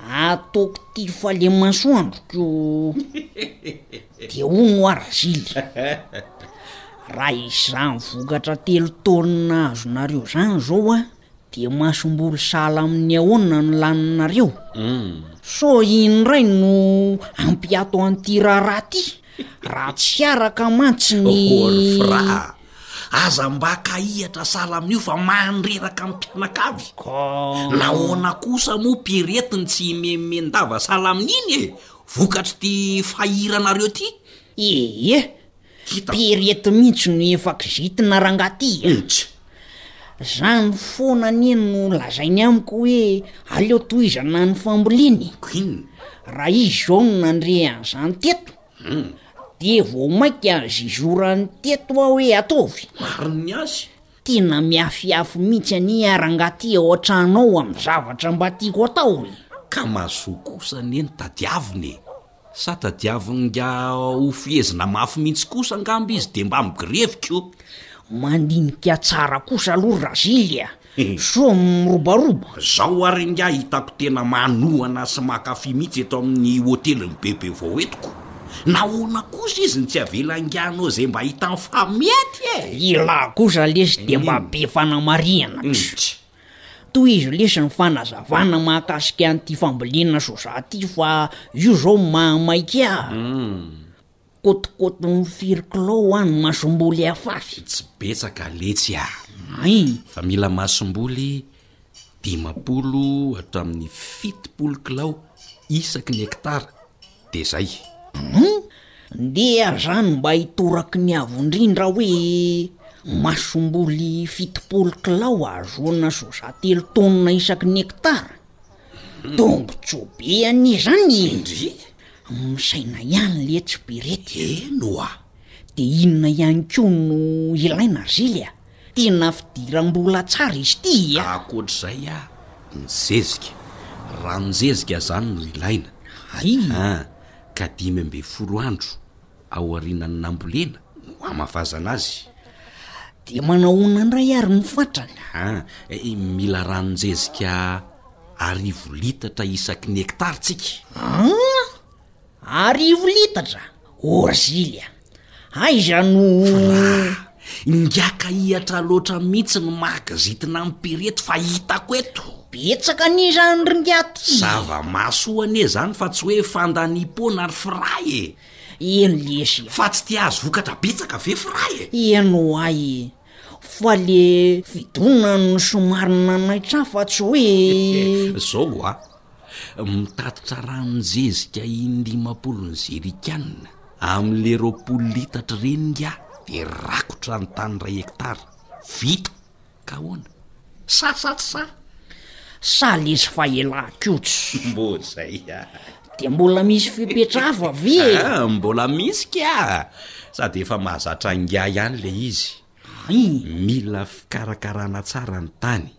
Ataoko tifo alemasoandro ko de hono hoa Razily raha izany vokatra telo taonina azonareo zany zao hoa de masomboly sahala amin'ny ahoana no laninareo? sao iny ndray no hampiato an'ity raharaha ty? raha tsy araka mantsy ny. Aza mba kahihatra sahala amin'io fa mandreraka amin'ny mpianakavy. Nahoana kosa moa mpireto ny tsy himenomen-dava sahala amin'iny e? Vokatr'ity fahiranareo ity. Ie, mpireto mihitsy no efa kizitina rangahy ity a! Izany foana anie no lazainy amiko hoe aleo tohizana ny famboleny. Raha izy izao no nandre an'izany teto, Hum. Dia vao mainka nizizorany teto aho hoe ataovy. Marigny ny azy. Tena miafiafy mihitsy anie aho rangaha aty ao an-trano ao amin'ny zavatra mba tiako atao e. Ka mazoa kosa anie ny tadiaviny e. Sa tadiaviny nga ho fehezina mafy mihitsy kosa angamba izy dia mba migirevy ko. Mandinika tsara kosa aloha ry Razily a. Soa mirobaroba. Zao ary ingahy hitako tena manohana sy mankafy mihitsy eto amin'ny hotelin'i Bebe vao entiko. Nahoana kosa izy no tsy avela ingahy hanao izay mba hitany fa mety e! Ialahy kosa lesy dia mba be fanamarihana tch! Tohizo lesy ny fanazavana mahakasika an'ity fambolena soja ity fa io zao mahamaika ahy. Kotikotin'ny firy kilao hoa ny masomboly afafy? Tsy betsaka letsy a! Ay! Fa mila masomboly dimampolo hatramin'ny fitopolo kilao isaky ny hektara, dia zay. Humm! Dia zany mba hitoraky ny avo indrindra hoe masomboly fitopolo kilao ahazoana soja telo taonina isaky ny hektara? Tombotsoabe anie izany e! Ndry! Misaina ihany letsy be rety. Eny oa! De inona ihany koa no ilaina ry zily a! Tena fidiram-bola tsara izy ity a! Ankoatr'izay a, ny zezika, ranon-jezika izany no ilaina. Hay! An! Ka dimy ambin'ny folo andro aorianan'ny nambolena no hamafazana azy. Dia manahoana indray ary ny fatrany? Ha, eh, mila ranon-jezika arivo litatra isaky ny hektara tsika. Ah, arivo litatra, Orzily a. Aiza no... Ingaka hihatra loatra mihitsy ny mahagazitina ampireto fa hitako eto. Betsaka an'izany ringaty. Zava-maso anie izany fa tsy hoe fandaniam-poana ary firay e. Eny lesy e! Fa tsy te hahazo vokatra betsaka ve f'raha e? Eny ho ahy e! Fa le fidonany no somary nanaitra ahy fa tsy hoe. Zao hoa, mitatitra ranon'ny zezika indimapolon'ny zerikanina amin'le roapolo litatr'ireny ingahy de rakotra ny tany iray hectare. Vita! Ka ahoana? Sa sa sa? Sa lesy fa elah kotz? Mbô zay a! De mbola misy fipetraha fa ve e? Ah, mbola misy ka! Sady efa mahazatra ingahy ihany le izy. Ay! Mila fikarakarana tsara ny tany.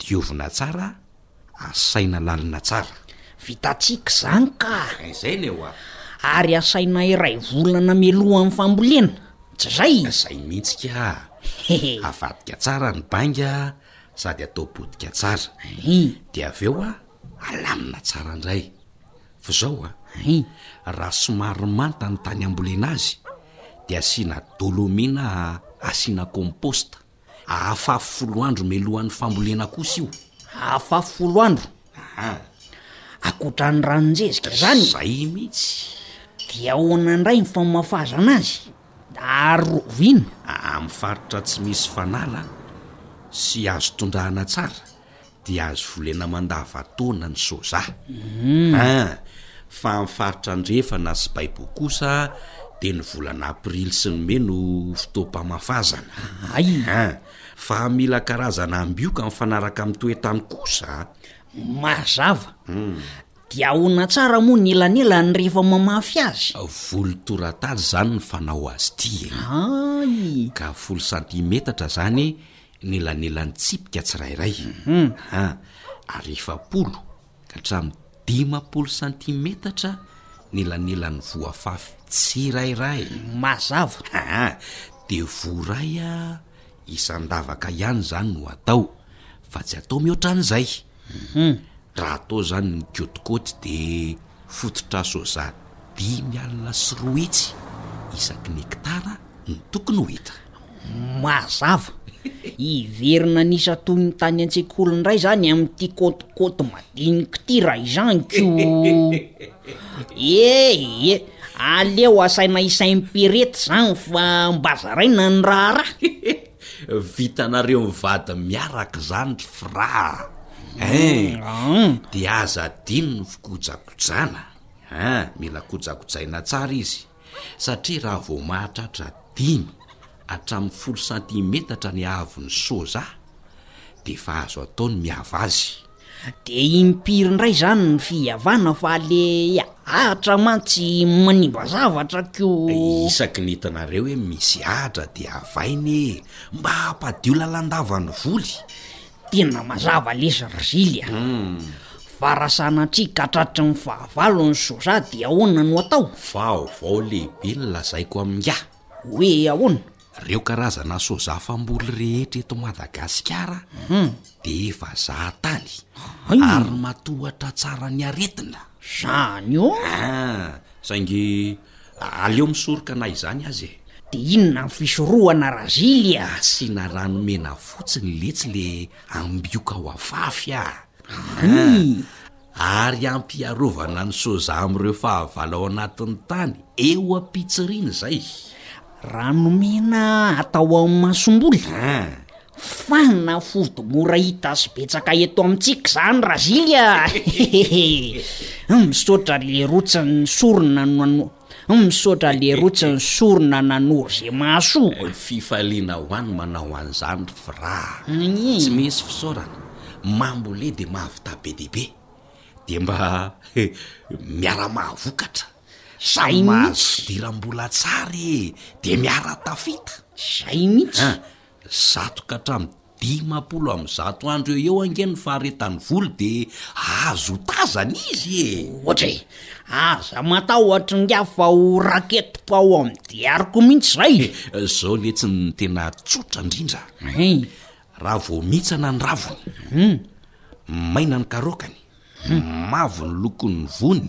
Diovina tsara asaina lalina tsara. Vitantsika izany ka! Izay ny hoa. Ary asaina iray volana mialohan'ny fambolena, tsy izay? Izay mihitsy ka! Avadika tsara ny bainga sady atao potika tsara. Dia avy eo alamina tsara indray. Fa izao a, raha somary manta ny tany ambolena azy dia asiana dolomie na asiana compost. Ahafafy folo andro melohan'ny fambolena kosa io. Ahafafy folo andro? Aa. Akoatran'ny ranon-jezika izany? Izay mihitsy. Dia ahoana indray ny famafazana azy? Ary rovina? Amin'ny faritra tsy misy fanala sy azo tondrahana tsara dia azo volena mandavan-taona ny soja. An! Fa amin'ny faritra andrefana sy baibo kosa dia ny volana aprily sy ny mey no fotoam-pamafazana. Hay! An! Fa mila karazana ambioka mifanaraka amin'ny toe-tany kosa. Mazava. Dia ahoana tsara moa ny elanelany rehefa mamafy azy? Volo torataly izany ny fanao azy ity e. Hay! Ka folo santimetatra izany ny elanelan'ny tsipika tsirairay, ary efapolo ka hatramin'ny dimampolo santimetatra ny elanelan'ny voafafy tsirairay. Mazava. Dia voa iray isan-davaka ihany izany no atao, fa tsy atao mihoatra an'izay. Hum, raha toa zany ny kôtikôty de fototra sôza dimy alina sy roa hetsy isaky ny hektara no tokony ho hita. Mazava. Hiverina ny isa toy ny tany an-tsekoly indray zany amin'ity kôtikôty madinika ity raha izany ko. Ee, aleo asaina isaim-pirety zany fa mba zaraina ny raharaha. Vitanareo mivady miaraka izany ry fraa eeh! Dia aza adino ny fikojakojana eeh! Mila kojakojaina tsara izy satria raha vao mahatratra dimy hatramin'ny folo santimetatra ny haavon'ny soja dia efa azo atao ny miava azy. De impiry ndray zany ny fihavana fa le Atra mantsy manimba zavatra ko. Isaky ny hitanareo hoe misy Atra de havaina e, mba hampadio lalandava ny voly. Tena mazava lesy ry Zily a. Fa raha sanatria ka tratry ny fahavalo ny soja de ahoana no atao? Vaovao lehibe no lazaiko amin'ingahy. Hoe ahoana? Reo karazana soja famboly rehetra eto Madagasikara de efa zahatany ary matohatra tsara ny aretina. Zany o! Ah! Saingy aleo misoroka na izany aza e! De inona ny fisorohana Razily a? Asiana rano mena fotsiny letsy le ambioka ao afafy a! An! ary ampiarovana ny soja amin'ireo fahavalo ao anatin'ny tany eo am-pitsiriana izay. Raha nomena atao amin'ny masomboly, fanafody mora hita sy betsaka eto amintsika izany Razilia e! Misaotra leroa tsy ny sorona no. Humm misaotra leroa tsy ny sorona nanoro ze maso o. Ny fifaliana ho an manao an'izany ry Fra a. Tsy misy fisaorana, mambolé dia mahavità be dia be. Dia mba miara mahavokatra. Samy mahazo fidiram-bola tsara e, dia miara tafita. Zay mihitsy. An, zato ka hatramin'ny Dimampolo amby zato andro eo eo ange ny faharetan'ny voly de azo tazana izy e! Ohatra e! Aza matahotra ingahy fa ho raketiko ao amin'ny diariko mihitsy zay! Zao letsy ny tena tsotra indrindra Hein! Raha vao mihintsana ny raviny, maina ny karaokany, mavo ny lokon'ny voany,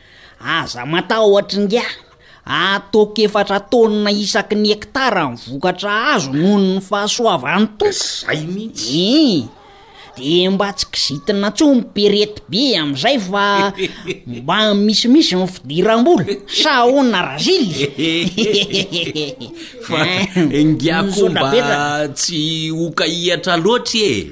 Aza matahotra ingahy, ataoko efatra taonina isaky ny hektara ny vokatra azo noho ny fahasoavan'ny Tompo. Izay mihitsy. Ee, dia mba tsy kizitina intsony perety be amin'izay fa mba misimisy ny fidiram-bola, sa ahoana Razily? Fa ingahy koa mba tsy ho kahihatra loatra e!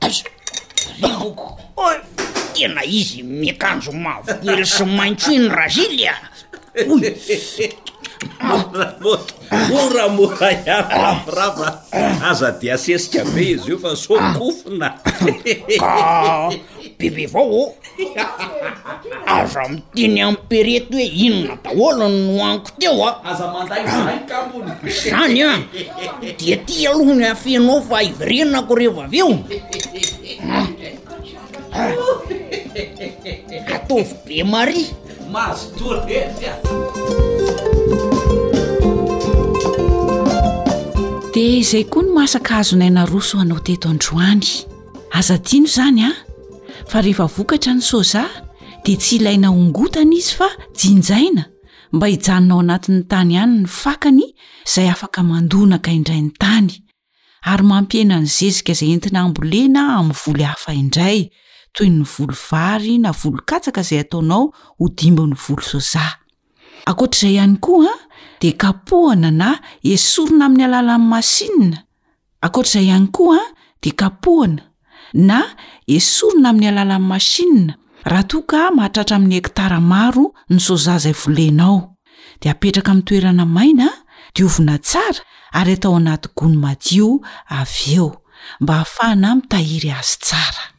Aiza ry roko? Oy, tena izy miakanjo mavokely sy maitso iny Razily a! Oy! Moramora, moramora ihany ravorava. Aza dia asesika be izy io fa sao kofona. Ka bebe vao ô, Aza miteny ampere eto hoe inona daholo no nohaniko teo a! Ah. Aza mandray zahay kambona. Zany an! Dia ty aloha ny afenao fa hiverenako rehefa avy eo. Ataovy be mari. Mazotoa letsy a! Dia izay koa ny masaka azonay naroso ho anao teto androany. aza adino izany a fa rehefa vokatra ny soja dia tsy ilaina hongotana izy fa jinjaina mba hijanona ao anatin'ny tany ihany ny fakany izay afaka mandonaka indray ny tany ary mampihena ny zezika izay entina ambolena amin'ny voly hafa indray toy ny voly vary na volonkatsaka izay ataonao ho dimbon'ny voly soja ankoatr'izay ihany koa dia kapohana na esorina amin'ny alalan'ny masinina Ankoatra izay ihany koa dia kapohina na esorina amin'ny alalan'ny masinina raha toa ka mahatratra amin'ny hektara maro ny soja izay volenao. Dia apetraka amin'ny toerana maina, diovina tsara ary atao anaty gony madio avy eo mba hahafahana mitahiry azy tsara.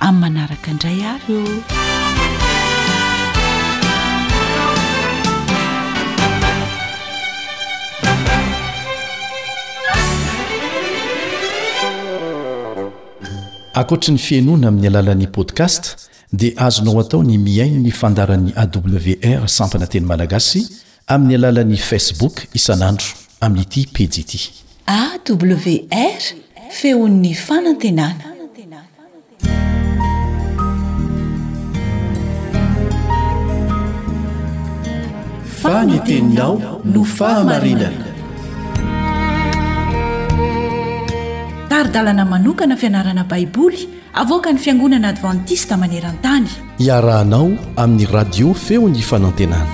amin'ny manaraka indray ary o ankoatry ny fihainoana amin'ny alalan'ny podcast dia azonao atao ny mihaino ny fandaran'ny awr sampana teny malagasy Amin'ny alalan'ny Facebook isan'andro amin'ity pejy ity. AWR, Feon'ny Fanantenana. Fa ny teninao no fahamarinana. Tari-dalana manokana fianarana Baiboly. Avoakan'ny Fiangonana Advantista maneran-tany. Iarahanao amin'ny Radio Feon'ny Fanantenana.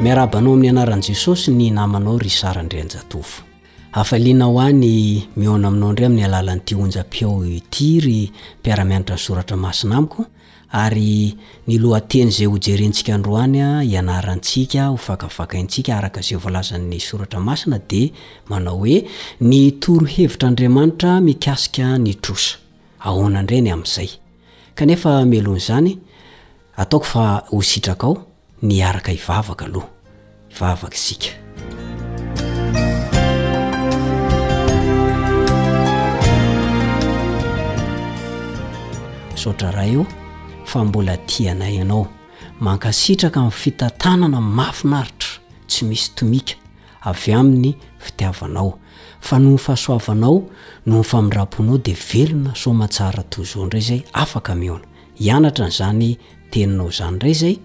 Miarahaba anao amin'ny anaran'i Jesosy ny namanao ry Sara Andrianjatovo. Hafaliana ho ahy ny mihaona aminao indray amin'ny alalan'ity onjam-peo ity ry mpiara-mianatra ny soratra masina amiko. Ary ny lohateny izay hojerentsika androany, hianarantsika, hovakavakaintsika araka izay voalazan'ny Soratra Masina dia manao hoe, Ny torohevitr'Andriamanitra mikasika ny trosa. Ahoana indray ny amin'izay? Kanefa melohina izany, ataoko fa ho sitrakao, ny hiaraka hivavaka aloha hivavaka isika misaotra ray o fa mbola tianay ianao mankasitraka amin'ny fitantanana mafinaritra tsy misy tomika avy amin'ny fitiavanao fa noho ny fahasoavanao noho ny famindram-ponao dia velona soamatsara toy izao indray izay afaka mihaona hianatra an'izany teninao izany indray izay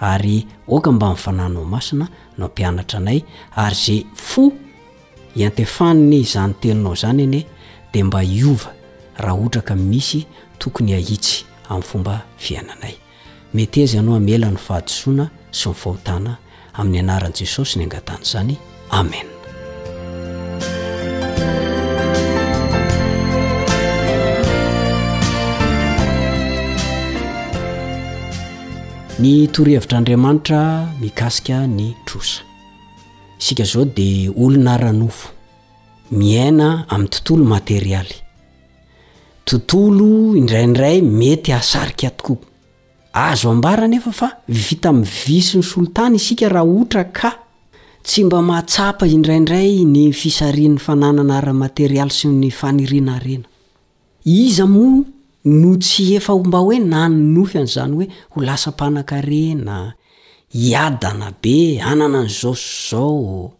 ary oka mba amin'ny fananao masina no ampianatra anay ary izay fo iantefan'ny izany teninao izany anie dia mba hiova raha ohatra ka misy tokony hahitsy amin'ny fomba fiainanay. Meteza ianao hamela ny fahadisoana sy ny fahotana Amin'ny anaran'i Jesosy ny angatahana izany. Amena. Ny torohevitr'Andriamanitra mikasika ny trosa. Isika izao dia olona ara-nofo, miaina amin'ny tontolo materialy. Tontolo indraindray mety hahasarika tokoa. Azo ambara anefa fa vita amin'ny vy sy ny solitany isika raha ohtra ka tsy mba mahatsapa indraindray ny fisarian'ny fananana ara-materialy sy ny faniriana harena. Iza moa no tsy efa ho mba hoe nanonofy an'izany hoe ho lasa mpanankarena, hiadana be, hanana an'izao sy izao.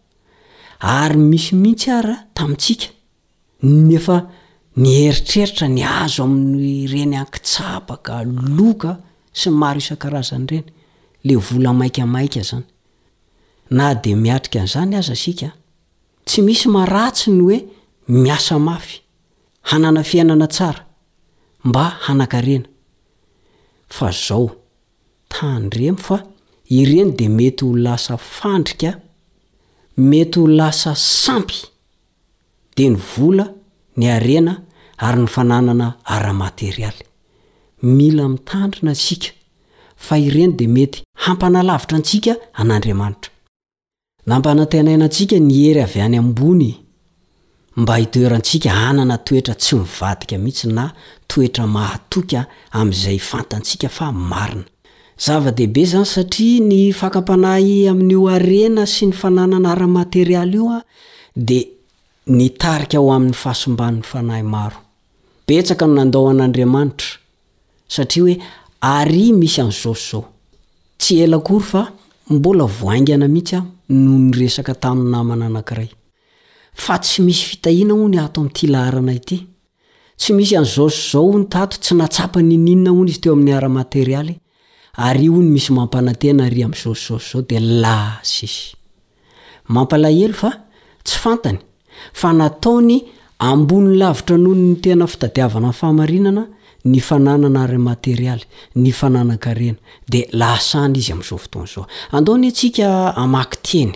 Ary misy mihitsy ara tamintsika Ny efa nieritreritra ny hahazo amin'ireny ankitsabaka, loka sy ny maro isan-karazany ireny, ilay vola maika maika izany. Na dia miatrika an'izany aza isika, tsy misy maharatsy ny hoe miasa mafy, hanana fiainana tsara, mba hanan-karena. Fa izao, tandremo fa ireny dia mety ho lasa fandrika, mety ho lasa sampy. dia ny vola, ny harena ary ny fananana ara-materialy. Mila mitandrina isika fa ireny dia mety hampanalavitra antsika an'Andriamanitra. Nampanantenaina antsika ny hery avy any ambony mba hitoerantsika hanana toetra tsy mivadika mihitsy na toetra mahatoky amin'izay fantantsika fa marina. Zava-dehibe izany satria ny fakam-panahy amin'io harena sy ny fananana ara-materialy io dia nitarika ho amin'ny fahasimban'ny fanahy maro. Betsaka no nandao an'Andriamanitra satria hoe àry misy an'izao sy izao. Tsy ela akory fa mbola vao haingana mihitsy aho no niresaka tamin'ny namana anankiray fa tsy misy fitahiana hono ato amin'ity laharana ity. Tsy misy an'izao sy izao hono tato, tsy nahatsapa n'ininona hono izy teo amin'ny ara-materialy, ary io hono misy mampanantena ary amin'izao sy izao sy izao dia lasis. Mampalahelo fa tsy fantany fa nataony ambony lavitra noho ny tena fitadiavana ny fahamarinana ny fananana ara-materialy, ny fananan-karena, dia lasa any izy amin'izao fotoana izao. Andao anie tsika hamaky teny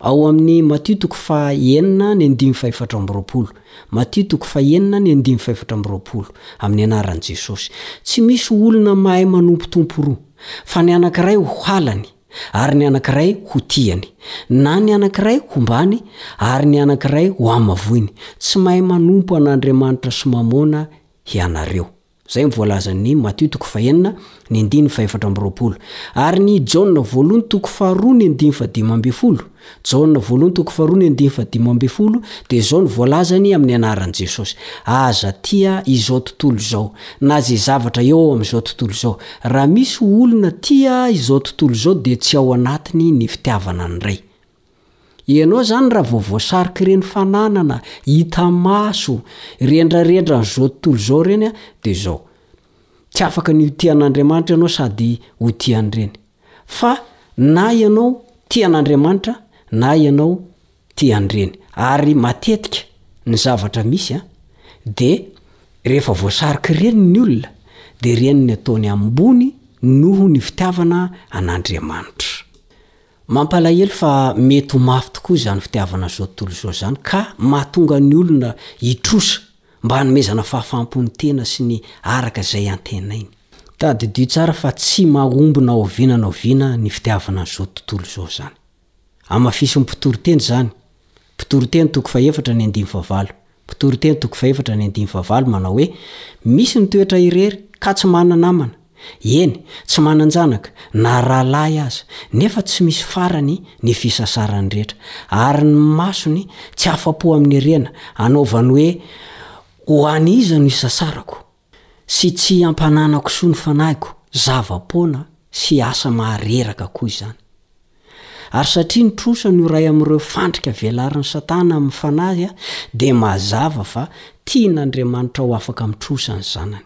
ao amin'ny Matio toko faha enina ny andininy faha efatra amby roapolo, Matio toko fahenina ny andininy fahefatra amby roapolo, Amin'ny anaran'i Jesosy, tsy misy olona mahay manompo tompo roa, fa ny anankiray ho halany, ary ny anankiray ho tiany, na ny anankiray hombany, ary ny anankiray hohamavoiny. Tsy mahay manompo an'Andriamanitra sy Mamôna ianareo. Izay no voalazan'ny Matio toko fahenina ny andininy fahefatra amby roapolo. Ary ny Jaona voalohony toko faharoa ny andininy fadimy ambin'ny folo, Jaona voalohany toko faharoa ny andininy fadimy ambin'ny folo, dia izao no voalazany amin'ny anaran'i Jesosy, Aza tia izao tontolo izao, na izay zavatra eo amin'izao tontolo izao. Raha misy olona tia izao tontolo izao dia tsy ao anatiny ny fitiavana ny Ray. Ianao izany raha vao voasarik'ireny fananana hita maso, rendrarendran'izao tontolo izao ireny dia izao, tsy afaka ny ho tia an'Andriamanitra ianao sady ho tia an'ireny. Fa na ianao tia an'Andriamanitra na ianao tia an'ireny. Ary matetika ny zavatra misy an, dia rehefa voasarik'ireny ny olona dia ireny ny ataony ambony noho ny fitiavana an'Andriamanitra. Mampalahelo fa mety ho mafy tokoa izany fitiavana izao tontolo izao izany ka mahatonga ny olona hitrosa mba hanomezana fahafaham-po ny tena sy ny araka izay antenainy. Tadidio tsara fa tsy mahomby na oviana na oviana ny fitiavana an'izao tontolo izao izany. Hamafisin'ny mpitoriteny izany Mpitoriteny toko fahefatra ny andininy fahavalo Mpitoriteny toko fahefatra ny andininy fahavalo manao hoe, Misy ny toetra irery ka tsy mana-namana, eny, tsy manan-janaka na rahalahy aza, nefa tsy misy farany ny fisasarany rehetra, ary ny masony tsy afa-po amin'ny harena, anaovany hoe, Ho an'iza no isasarako? Sy tsy hampananako soa ny fanahiko, zava-poana sy asa mahareraka koa izany. Ary satria ny trosa no iray amin'ireo fandrika velarin'i Satana amin'ny fanahy, dia mazava fa tian'Andriamanitra ho afaka amin'ny trosa ny zanany.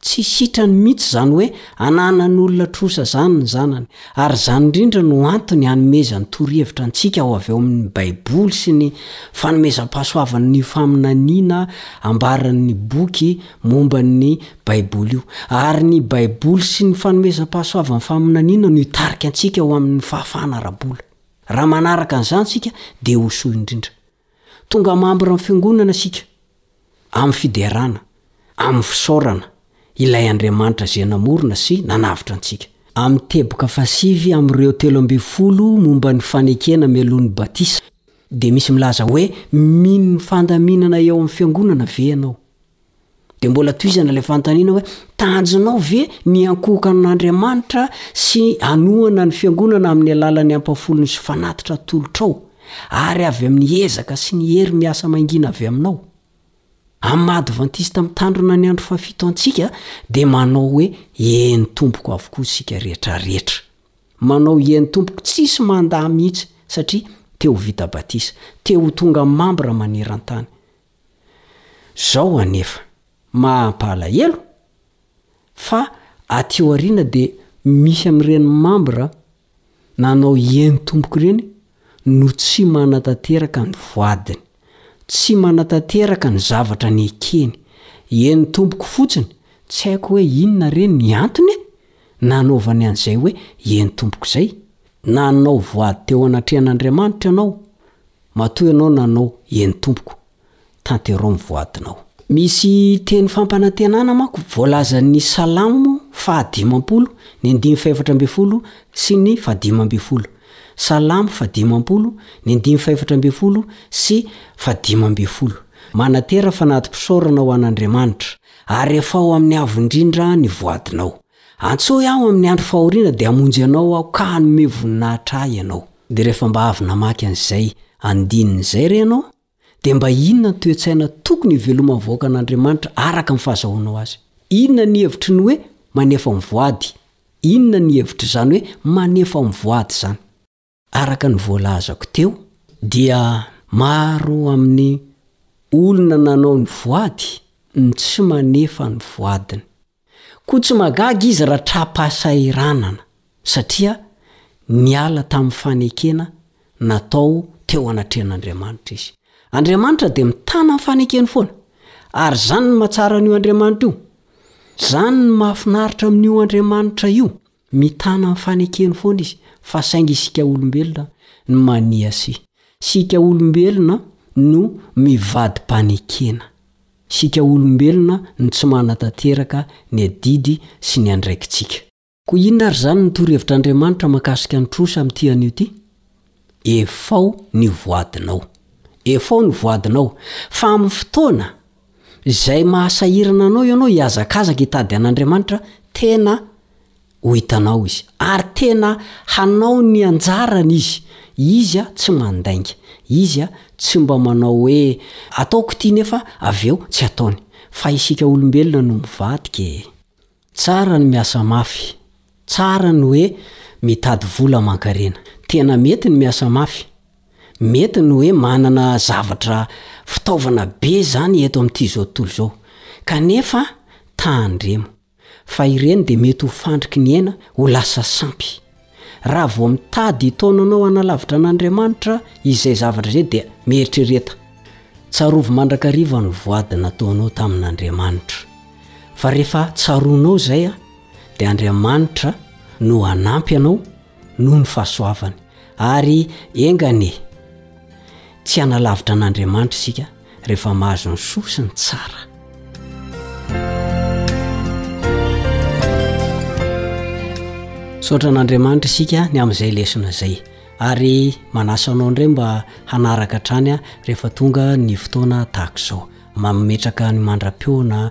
Tsy sitrany mihitsy izany hoe hananan'olona trosa izany ny zanany, Ary izany indrindra no antony hanomezany torohevitra antsika ho avy ao amin' ny Baiboly sy ny fanomezam-pahasoavan' io faminaniana ambaran' ny boky momba ny Baiboly io. Ary ny Baiboly sy ny fanomezam-pahasoavan' ny faminaniana no hitarika antsika ho amin' ny fahafahana ara-bola. Raha manaraka an'izany isika, dia ho soa indrindra. Tonga membre ny fiangonana isika amin'ny fiderana amin'ny fisaorana ilay Andriamanitra izay namorona sy nanavotra antsika. Amin'ny teboka fahasivy amin'ireo telo ambin'ny folo momba ny fanekena mialoha ny batisa dia misy milaza hoe mino ny fandaminana eo amin'ny fiangonana ve ianao? Dia mbola tohizana ilay fanontaniana hoe tanjonao ve ny hankohoka an'Andriamanitra sy hanohana ny fiangonana amin'ny alalan'ny ampafolony sy fanatitra atolotrao ary avy amin'ny ezaka sy ny hery miasa mangina avy aminao? Amin'ny maha Advantista mitandrina ny andro fahafito antsika dia manao hoe eny tompoko avokoa isika rehetra rehetra. Manao eny tompoko tsisy mandà mihitsy satria te ho vita batisa, te ho tonga mambra maneran-tany. Zao anefa, mahampalahelo fa aty aoriana dia misy amin'ireny mambra nanao ieny tompoko ireny no tsy manatanteraka ny voadiny, tsy manatanteraka ny zavatra nekeny, ieny tompoko fotsiny, tsy haiko hoe inona re ny antony e? nanaovany an'izay hoe ieny tompoko izay? Nanao voady teo anatrehan'Andriamanitra ianao Matoa ianao nanao eny tompoko, tanterao ny voadinao. Misy teny fampanantenana manko voalazan'ny Salamo fahadimampolo, ny andininy fahefatra ambin'ny folo sy ny fahadimy ambin'ny folo. Salamo fahadimampolo, ny andininy fahefatra ambin'ny folo sy fahadimy ambin'ny folo. Manatera fanati-pisaorana ho an'Andriamanitra, ary efa ao amin'ny Avo Indrindra ny voadinao. Antsoy aho amin'ny andro fahoriana dia hamonjy anao aho ka hanome voninahitra ahy ianao. Dia rehefa mba avy namaky an'izay andininy izay re ianao dia mba inona ny toe-tsaina tokony hiveloman'ny vahoakan'Andriamanitra araka ny fahazahoanao azy? Inona ny hevitry ny hoe manefa mivoady? Inona ny hevitr'izany hoe manefa mivoady izany? Araka ny voalazako teo dia maro amin'ny olona nanao ny voady no tsy manefa ny voadiny. Koa tsy mahagaga izy raha tra-pahasahiranana satria niala tamin'ny fanekena natao teo anatrehan'Andriamanitra izy. Andriamanitra dia mitana ny fanekeny foana. Ary izany no mahatsara an'io Andriamanitra io. Izany no mahafinaritra amin'io Andriamanitra io. Mitana ny fanekeny foana izy fa saingy isika olombelona no mania sy. Isika olombelona no mivadi-panekena. Isika olombelona no tsy manatanteraka ny adidy sy ny andraikitsika. Koa inona ary izany ny torohevitr'Andriamanitra mahakasika ny trosa amin'ity anio ity? Efao ny voadinao. Efao ny voadinao. Fa amin'ny fotoana. Izay mahasahirana anao ianao hihazakazaka hitady an'Andriamanitra tena ho hitanao Izy. Ary tena hanao ny anjarany Izy. Izy tsy mandainga. Izy tsy mba manao hoe ataoko ity nefa avy eo tsy ataony. Fa isika olombelona no mivadika e. Tsara ny miasa mafy. Tsara ny hoe mitady vola aman-karena. Tena mety ny miasa mafy. Mety ny hoe manana zavatra, fitaovana be izany eto amin'ity izao tontolo izao. Kanefa, tandremo. Fa ireny dia mety ho fandriky ny aina ho lasa sampy. Raha vao mitady hitaona anao hanalavitra an'Andriamanitra izay zavatra izay dia mieritrereta. Tsarovy mandrakariva ny voady nataonao tamin'Andriamanitra. Fa rehefa tsaroanao izay dia Andriamanitra no hanampy anao noho ny fahasoavany. Ary enga anie tsy hanalavitra an'Andriamanitra isika. rehefa mahazo ny soa sy ny tsara sotra an'andriamanitra isika ny amin'izay lesona izay ary manasanao indray mba hanaraka hatrany a rehefa tonga ny fotoana tahaka izao mametraka ny mandra-piona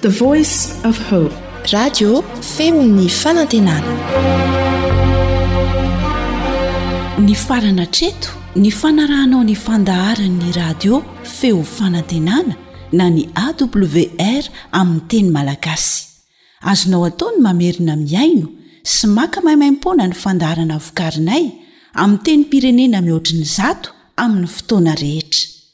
The voice of hope. Radio feon'ny fanantenana. Nifarana hatreto ny fanarahanao ny fandaharan'ny radio feo fanantenana na ny AWR amin'ny teny malagasy. Azonao atao ny mamerina mihaino sy maka maimaimpoana ny fandaharana vokarinay amin'ny tenim-pirenena mihoatry ny zato amin'ny fotoana rehetra.